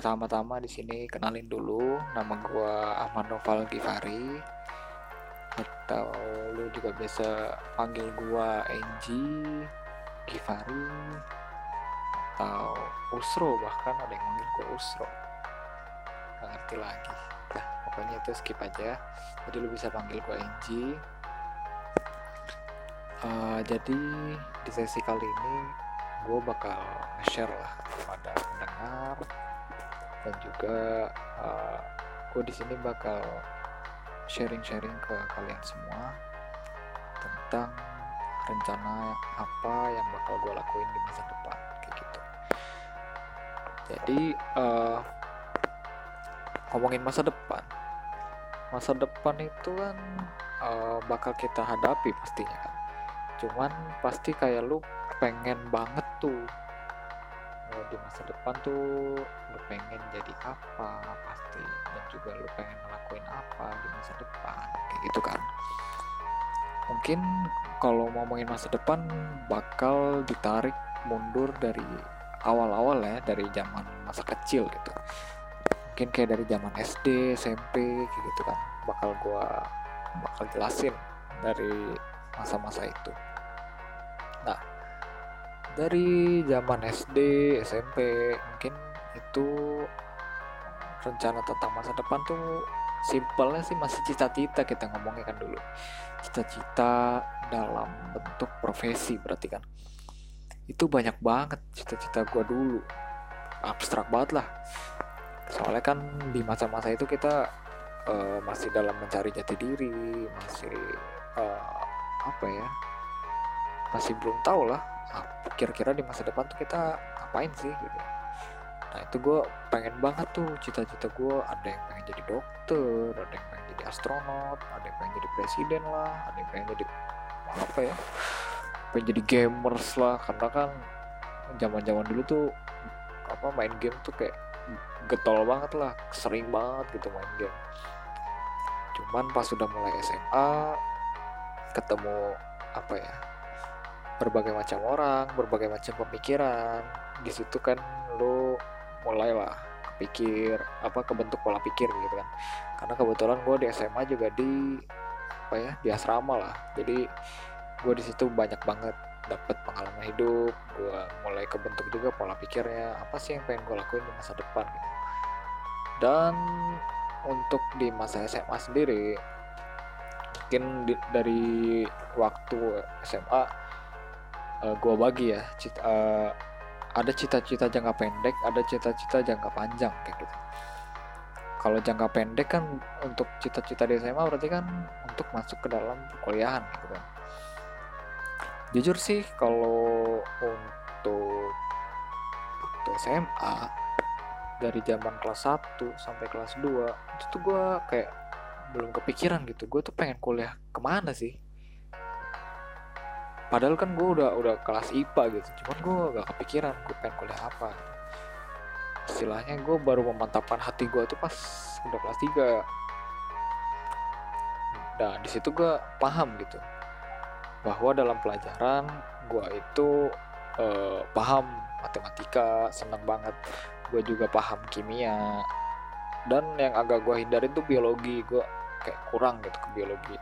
pertama-tama di sini kenalin dulu. Nama gue Ahmad Noval Givari atau lu juga bisa panggil gue Enji Givari atau Usro bahkan ada yang manggil gue Usro. Gak ngerti lagi. Nah pokoknya itu skip aja. Jadi lu bisa panggil gue Enji uh, jadi di sesi kali ini gue bakal share lah kepada dan juga uh, gue di sini bakal sharing-sharing ke kalian semua tentang rencana apa yang bakal gue lakuin di masa depan kayak gitu. Jadi uh, ngomongin masa depan. Masa depan itu kan uh, bakal kita hadapi pastinya kan. Cuman pasti kayak lu pengen banget tuh uh, di masa depan tuh lu pengen jadi apa pasti dan juga lu pengen ngelakuin apa di masa depan kayak gitu kan. Mungkin kalau ngomongin masa depan bakal ditarik mundur dari awal-awal ya dari zaman masa kecil gitu. Mungkin kayak dari zaman SD SMP kayak gitu kan. Bakal gua bakal jelasin dari masa-masa itu. Nah dari zaman SD SMP mungkin itu rencana tentang masa depan tuh simpelnya sih masih cita-cita kita ngomongnya kan dulu. Cita-cita dalam bentuk profesi berarti kan. Itu banyak banget cita-cita gue dulu. Abstrak banget lah. Soalnya kan di masa-masa itu kita uh, masih dalam mencari jati diri masih uh, apa ya masih belum tahu lah kira-kira di masa depan tuh kita ngapain sih? Gitu. Nah itu gue pengen banget tuh cita-cita gue ada yang pengen jadi dokter ada yang pengen jadi astronot ada yang pengen jadi presiden lah ada yang pengen jadi apa ya pengen jadi gamers lah. Karena kan zaman-zaman dulu tuh apa main game tuh kayak getol banget lah sering banget gitu main game. Cuman pas sudah mulai SMA ketemu apa ya berbagai macam orang berbagai macam pemikiran di situ kan lo mulailah kepikir apa kebentuk pola pikir gitu kan. Karena kebetulan gue di SMA juga di apa ya di asrama lah. Jadi gue di situ banyak banget dapat pengalaman hidup gue mulai kebentuk juga pola pikirnya apa sih yang pengen gue lakuin di masa depan gitu. Dan untuk di masa SMA sendiri mungkin di, dari waktu SMA uh, gue bagi ya cita, uh, ada cita-cita jangka pendek ada cita-cita jangka panjang kayak gitu. Kalau jangka pendek kan untuk cita-cita di SMA berarti kan untuk masuk ke dalam kuliahan gitu kan. Jujur sih kalau untuk waktu SMA dari zaman kelas 1 sampai kelas 2 itu tuh gue kayak belum kepikiran gitu. Gue tuh pengen kuliah ke mana sih padahal kan gue udah udah kelas IPA gitu. Cuman gue gak kepikiran gue pengen kuliah apa. Istilahnya gue baru memantapkan hati gue tuh pas udah kelas 3 nah di situ gue paham gitu bahwa dalam pelajaran gue itu uh, paham matematika senang banget. Gue juga paham kimia. Dan yang agak gue hindarin tuh biologi. Gue kayak kurang gitu ke biologi.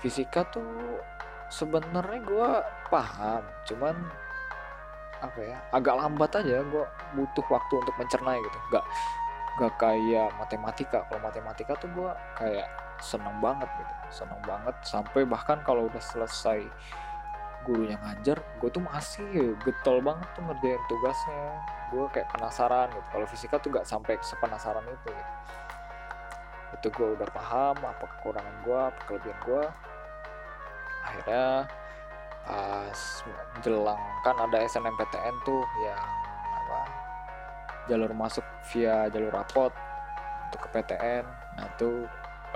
Fisika tuh sebenarnya gue paham cuman apa ya agak lambat aja gue butuh waktu untuk mencerna gitu. Gak gak kayak matematika. Kalau matematika tuh gue kayak seneng banget gitu seneng banget. Sampai bahkan kalau udah selesai gurunya ngajar gue tuh masih getol banget tuh ngerjain tugasnya. Gue kayak penasaran gitu. Kalau fisika tuh gak sampai sepenasaran itu gitu. Itu gue udah paham apa kekurangan gue apa kelebihan gue akhirnya pas menjelang kan ada SNMPTN tuh yang apa jalur masuk via jalur rapot untuk ke PTN nah itu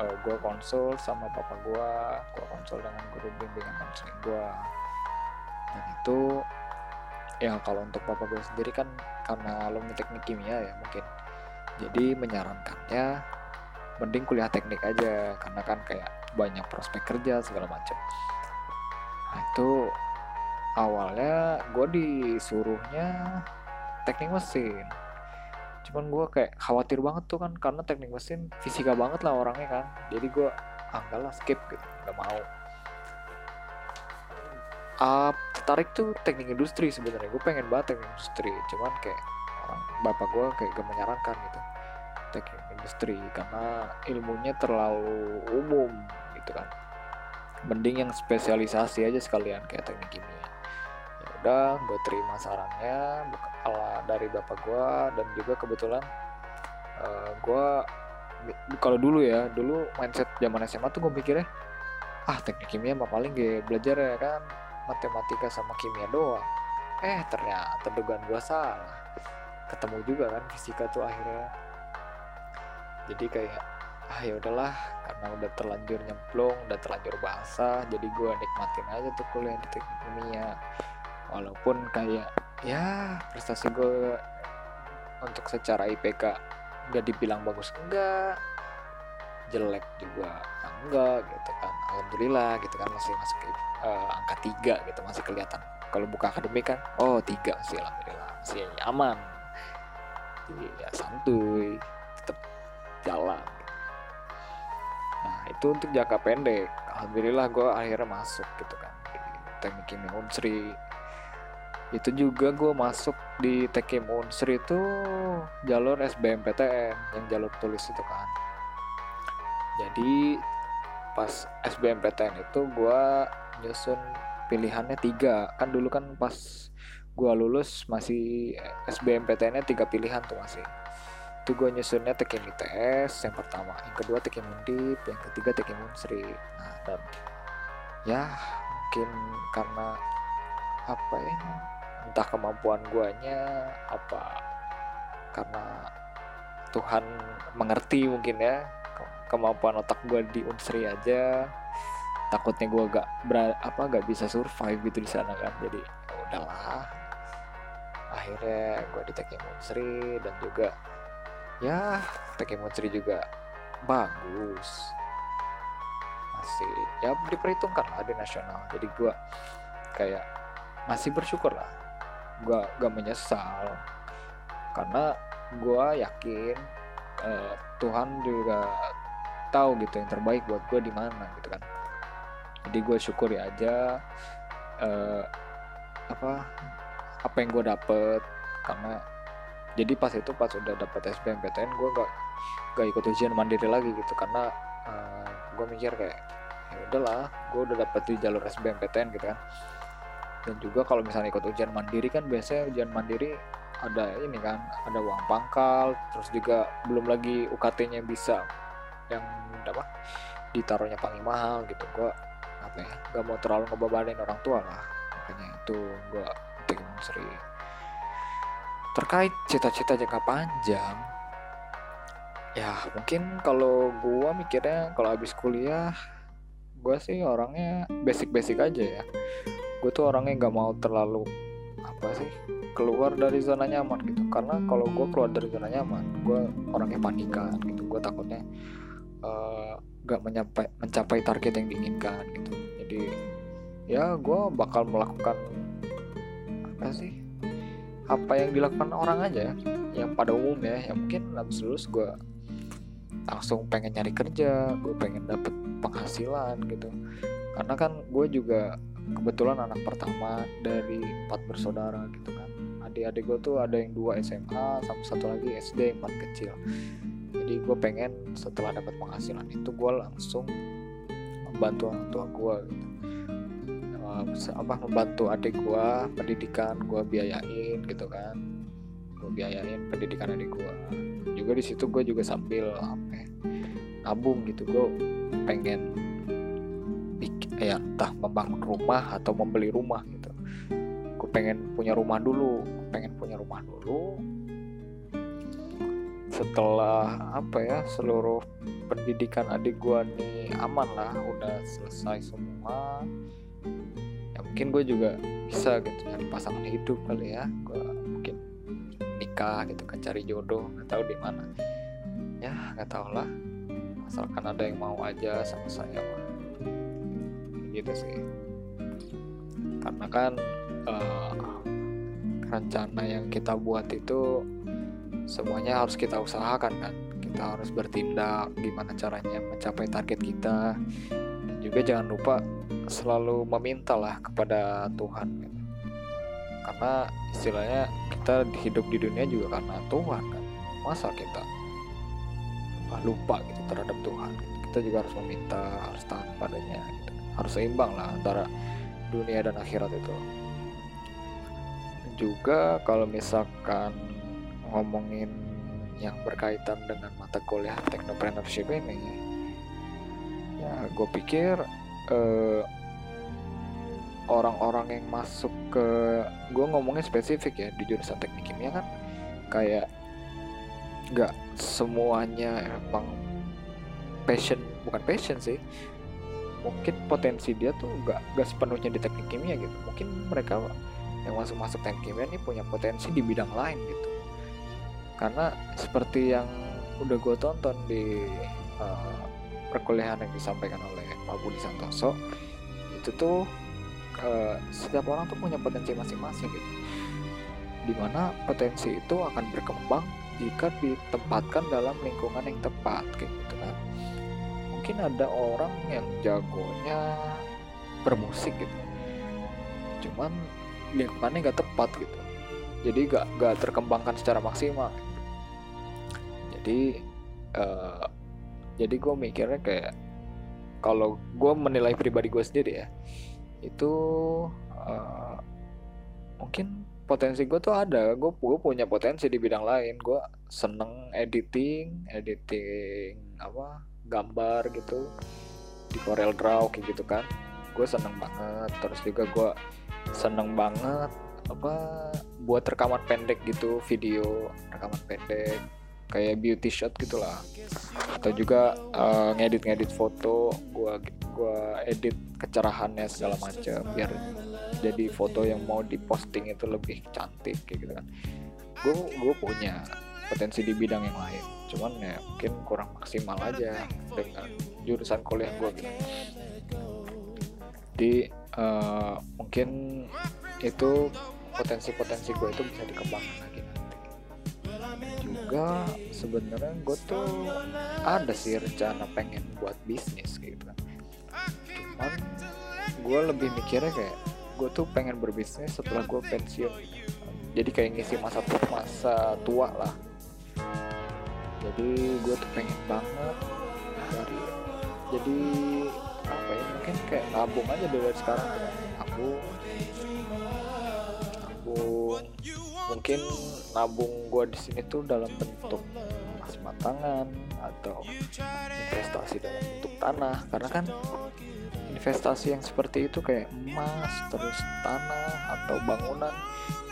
uh, gue konsul sama bapak gue gue konsul dengan guru bimbingan konseling gue dan itu ya kalau untuk bapak gue sendiri kan karena alumni teknik kimia ya mungkin. Jadi menyarankannya mending kuliah teknik aja karena kan kayak banyak prospek kerja segala macam itu awalnya gue disuruhnya teknik mesin. Cuman gue kayak khawatir banget tuh kan karena teknik mesin fisika banget lah orangnya kan. Jadi gue ah lah skip gitu. Nggak mau. Uh, tertarik tuh teknik industri sebenarnya. Gue pengen banget teknik industri. Cuman kayak orang bapak gue kayak gak menyarankan gitu. Teknik industri karena ilmunya terlalu umum gitu kan mending yang spesialisasi aja sekalian kayak teknik kimia. Ya udah gue terima sarannya ala dari bapak gue dan juga kebetulan uh, eh, gue kalau dulu ya dulu mindset zaman SMA tuh gue mikirnya ah teknik kimia mah paling gue belajar ya kan matematika sama kimia doang. Eh ternyata dugaan gue salah. Ketemu juga kan fisika tuh akhirnya. Jadi kayak ah ya udahlah karena udah terlanjur nyemplung udah terlanjur bahasa jadi gue nikmatin aja tuh kuliah di teknik kimia. Walaupun kayak ya prestasi gue untuk secara IPK gak dibilang bagus enggak. Jelek juga enggak gitu kan. Alhamdulillah gitu kan masih masuk uh, angka tiga gitu masih kelihatan. Kalau buka akademik kan oh tiga sih alhamdulillah. Masih aman. Jadi ya santuy tetap jalan nah itu untuk jangka pendek. Alhamdulillah gue akhirnya masuk gitu kan di teknik kimia unsri. Itu juga gue masuk di Tekim Unsri itu jalur SBMPTN yang jalur tulis itu kan. Jadi pas SBMPTN itu gue nyusun pilihannya tiga. Kan dulu kan pas gue lulus masih SBMPTN nya tiga pilihan tuh masih itu gue nyusunnya Tekim ITS yang pertama. Yang kedua Tekim Undip yang ketiga Tekim Unsri nah dan ya mungkin karena apa ya entah kemampuan guanya apa karena Tuhan mengerti mungkin ya kemampuan otak gue di unsri aja takutnya gue gak ber apa gak bisa survive gitu di sana kan. Jadi ya udahlah. Akhirnya gue di Tekim Unsri dan juga ya Unsri juga bagus. Masih ya diperhitungkan lah di nasional. Jadi gue kayak masih bersyukur lah gue gak menyesal. Karena gue yakin uh, Tuhan juga tahu gitu yang terbaik buat gue di mana gitu kan. Jadi gue syukuri aja uh, apa apa yang gue dapet. Karena jadi pas itu pas udah dapet SBMPTN gue gak gak ikut ujian mandiri lagi gitu. Karena uh, eh, gue mikir kayak ya udahlah gue udah dapet di jalur SBMPTN gitu kan. Dan juga kalau misalnya ikut ujian mandiri kan biasanya ujian mandiri ada ini kan ada uang pangkal terus juga belum lagi UKT-nya bisa yang apa ditaruhnya paling mahal gitu. Gue apa ya gak mau terlalu ngebebanin orang tua lah. Makanya itu gue penting seri terkait cita-cita jangka panjang ya mungkin kalau gue mikirnya kalau habis kuliah gue sih orangnya basic-basic aja ya. Gue tuh orangnya nggak mau terlalu apa sih keluar dari zona nyaman gitu. Karena kalau gue keluar dari zona nyaman gue orangnya panikan gitu. Gue takutnya uh, mencapai mencapai target yang diinginkan gitu. Jadi ya gue bakal melakukan apa sih apa yang dilakukan orang aja yang pada umumnya yang mungkin habis lulus gue langsung pengen nyari kerja gue pengen dapet penghasilan gitu. Karena kan gue juga kebetulan anak pertama dari empat bersaudara gitu kan. Adik-adik gue tuh ada yang dua SMA sama satu lagi SD paling kecil. Jadi gue pengen setelah dapat penghasilan itu gue langsung membantu orang tua gue gitu. Apa membantu adik gue pendidikan gue biayain gitu kan. Gue biayain pendidikan adik gue juga di situ gue juga sambil apa ya, nabung gitu. Gue pengen ya entah membangun rumah atau membeli rumah gitu. Gue pengen punya rumah dulu pengen punya rumah dulu. Setelah apa ya seluruh pendidikan adik gue nih aman lah udah selesai semua mungkin gue juga bisa gitu nyari pasangan hidup kali ya. Gue mungkin nikah gitu kan cari jodoh nggak tahu di mana. Ya nggak tau lah. Asalkan ada yang mau aja sama saya mah. Gitu sih. Karena kan uh, rencana yang kita buat itu semuanya harus kita usahakan kan. Kita harus bertindak gimana caranya mencapai target kita. Dan juga jangan lupa selalu meminta lah kepada Tuhan gitu. karena istilahnya kita hidup di dunia juga karena Tuhan kan masa kita lupa gitu terhadap Tuhan kita juga harus meminta harus taat padanya gitu. harus seimbang lah antara dunia dan akhirat itu juga kalau misalkan ngomongin yang berkaitan dengan mata kuliah technopreneurship ini ya gue pikir eh, orang-orang yang masuk ke gue ngomongnya spesifik ya di jurusan teknik kimia kan. Kayak nggak semuanya emang passion bukan passion sih. Mungkin potensi dia tuh nggak nggak sepenuhnya di teknik kimia gitu. Mungkin mereka yang masuk masuk teknik kimia ini punya potensi di bidang lain gitu. Karena seperti yang udah gue tonton di uh, perkuliahan yang disampaikan oleh Pak Budi Santoso itu tuh uh, setiap orang tuh punya potensi masing-masing gitu. Di mana potensi itu akan berkembang jika ditempatkan dalam lingkungan yang tepat gitu kan. Mungkin ada orang yang jagonya bermusik gitu. Cuman lingkungannya gak tepat gitu. Jadi gak, gak terkembangkan secara maksimal. Jadi uh, jadi gue mikirnya kayak kalau gue menilai pribadi gue sendiri ya itu uh, mungkin potensi gue tuh ada. Gue gue punya potensi di bidang lain. Gue seneng editing editing apa gambar gitu di Corel Draw kayak gitu kan. Gue seneng banget. Terus juga gue seneng banget apa buat rekaman pendek gitu video rekaman pendek kayak beauty shot gitulah. Atau juga uh, ngedit-ngedit foto gua gua edit kecerahannya segala macam biar jadi foto yang mau diposting itu lebih cantik kayak gitu kan. Gue gue punya potensi di bidang yang lain cuman ya mungkin kurang maksimal aja dengan jurusan kuliah gue gitu. Jadi uh, mungkin itu potensi-potensi gue itu bisa dikembangkan juga sebenarnya gue tuh ada sih rencana pengen buat bisnis gitu. Cuman gue lebih mikirnya kayak gue tuh pengen berbisnis setelah gue pensiun. Jadi kayak ngisi masa tua masa tua lah. Jadi gue tuh pengen banget dari jadi apa ya mungkin kayak nabung aja dari sekarang. Nabung mungkin nabung gue di sini tuh dalam bentuk emas batangan atau investasi dalam bentuk tanah. Karena kan investasi yang seperti itu kayak emas terus tanah atau bangunan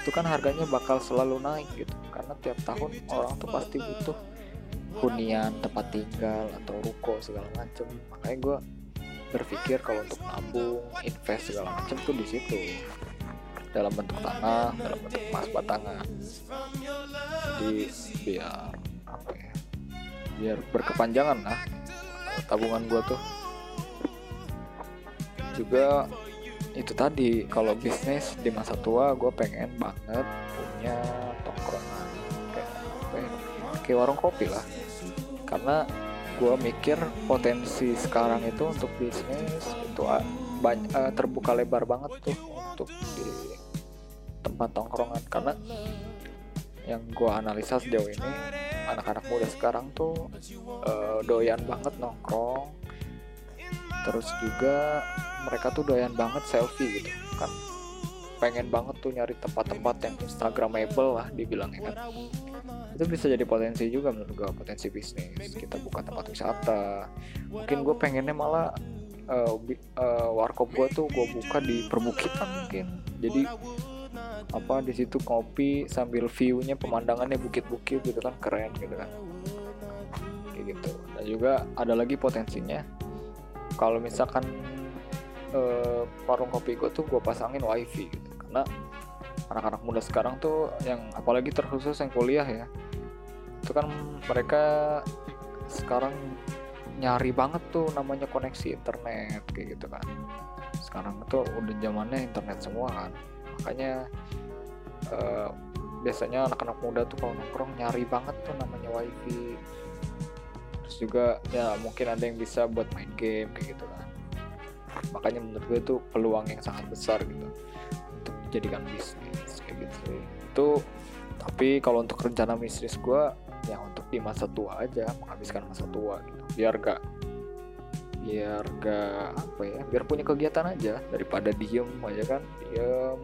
itu kan harganya bakal selalu naik gitu. Karena tiap tahun orang tuh pasti butuh hunian tempat tinggal atau ruko segala macem. Makanya gue berpikir kalau untuk nabung invest segala macem tuh di situ dalam bentuk tanah dalam bentuk emas batangan jadi biar apa ya biar berkepanjangan lah tabungan gue tuh. Juga itu tadi kalau bisnis di masa tua gue pengen banget punya tongkrongan. Kayak ya, warung kopi lah. Karena gue mikir potensi sekarang itu untuk bisnis itu banyak uh, terbuka lebar banget tuh untuk di tempat tongkrongan. Karena yang gue analisa sejauh ini anak-anak muda sekarang tuh uh, doyan banget nongkrong. Terus juga mereka tuh doyan banget selfie gitu kan. Pengen banget tuh nyari tempat-tempat yang instagramable lah dibilangnya kan. Itu bisa jadi potensi juga menurut gue potensi bisnis. Kita buka tempat wisata. Mungkin gue pengennya malah uh, uh, warkop gue tuh gue buka di perbukitan mungkin. Jadi apa di situ kopi sambil viewnya pemandangannya bukit-bukit gitu kan keren gitu kan. Kayak gitu. Dan juga ada lagi potensinya. Kalau misalkan eh, warung kopi gue tuh gue pasangin wifi gitu. Karena anak-anak muda sekarang tuh yang apalagi terkhusus yang kuliah ya itu kan mereka sekarang nyari banget tuh namanya koneksi internet kayak gitu kan. Sekarang tuh udah zamannya internet semua kan. Makanya uh, biasanya anak-anak muda tuh kalau nongkrong nyari banget tuh namanya wifi. Terus juga ya mungkin ada yang bisa buat main game kayak gitu kan. Makanya menurut gue itu peluang yang sangat besar gitu untuk jadikan bisnis kayak gitu. Itu tapi kalau untuk rencana bisnis gue ya untuk di masa tua aja menghabiskan masa tua gitu. Biar gak biar gak apa ya biar punya kegiatan aja. Daripada diem aja kan diem.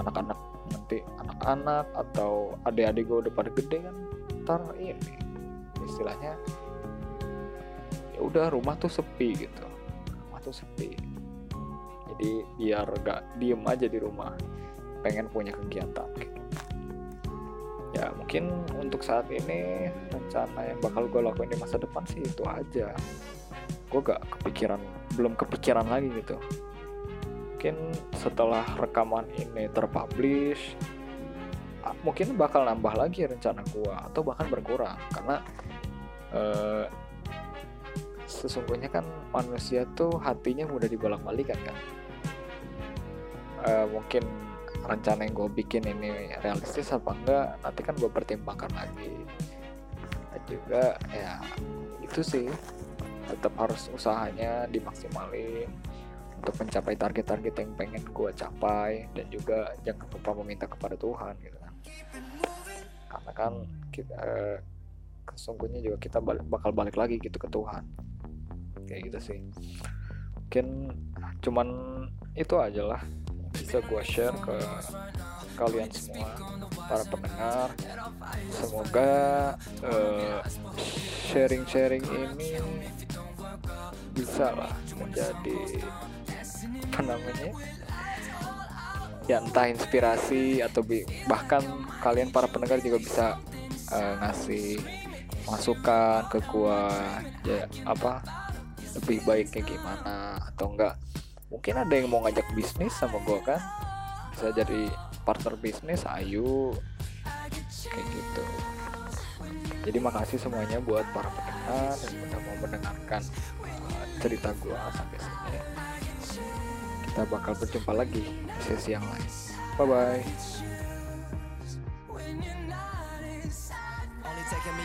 Anak-anak nanti anak-anak atau adik-adik gue udah pada gede kan ntar ini istilahnya ya udah rumah tuh sepi gitu. Rumah tuh sepi. Jadi biar gak diem aja di rumah pengen punya kegiatan. gitu. Mungkin untuk saat ini rencana yang bakal gue lakuin di masa depan sih itu aja. Gue gak kepikiran belum kepikiran lagi gitu. Mungkin setelah rekaman ini terpublish mungkin bakal nambah lagi rencana gue atau bahkan berkurang. Karena uh, sesungguhnya kan manusia tuh hatinya mudah dibolak-balikan kan. Uh, mungkin rencana yang gue bikin ini realistis apa enggak nanti kan gue pertimbangkan lagi. Dan juga ya itu sih. Tetap harus usahanya dimaksimalin untuk mencapai target-target yang pengen gue capai dan juga jangan lupa meminta kepada Tuhan gitu kan. Karena kan kita eh, sesungguhnya juga kita balik, bakal balik lagi gitu ke Tuhan. Kayak gitu sih. Mungkin cuman itu aja lah bisa gue share ke kalian semua para pendengar. Semoga uh, sharing-sharing ini bisa lah menjadi apa namanya ya entah inspirasi atau bahkan kalian para pendengar juga bisa uh, ngasih masukan ke gua ya apa lebih baiknya gimana atau enggak mungkin ada yang mau ngajak bisnis sama gua kan? Bisa jadi partner bisnis ayo kayak gitu. Jadi makasih semuanya buat para pendengar yang udah mau mendengarkan uh, cerita gue sampai sini. Kita bakal berjumpa lagi di sesi yang lain. Bye bye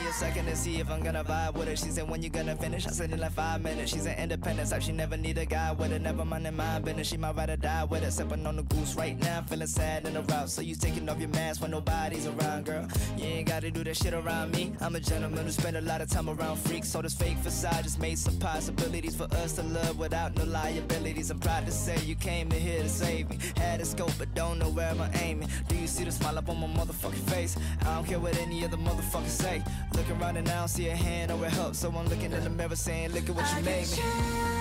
a second to see if I'm gonna vibe with her. She said, when you gonna finish? I said, in like five minutes. She's an independent type, she never need a guy with her. Never mind in my business, she might ride or die with her. Sipping on the goose right now, feeling sad in the route. So you taking off your mask when nobody's around, girl. You ain't gotta do that shit around me. I'm a gentleman who spend a lot of time around freaks. So this fake facade just made some possibilities for us to love without no liabilities. I'm proud to say you came in here to save me. Had a scope, but don't know where I'm aiming. Do you see the smile up on my motherfucking face? I don't care what any other motherfuckers say. Looking around and I don't see a hand or a help. So I'm looking in the mirror saying, look at what you made me.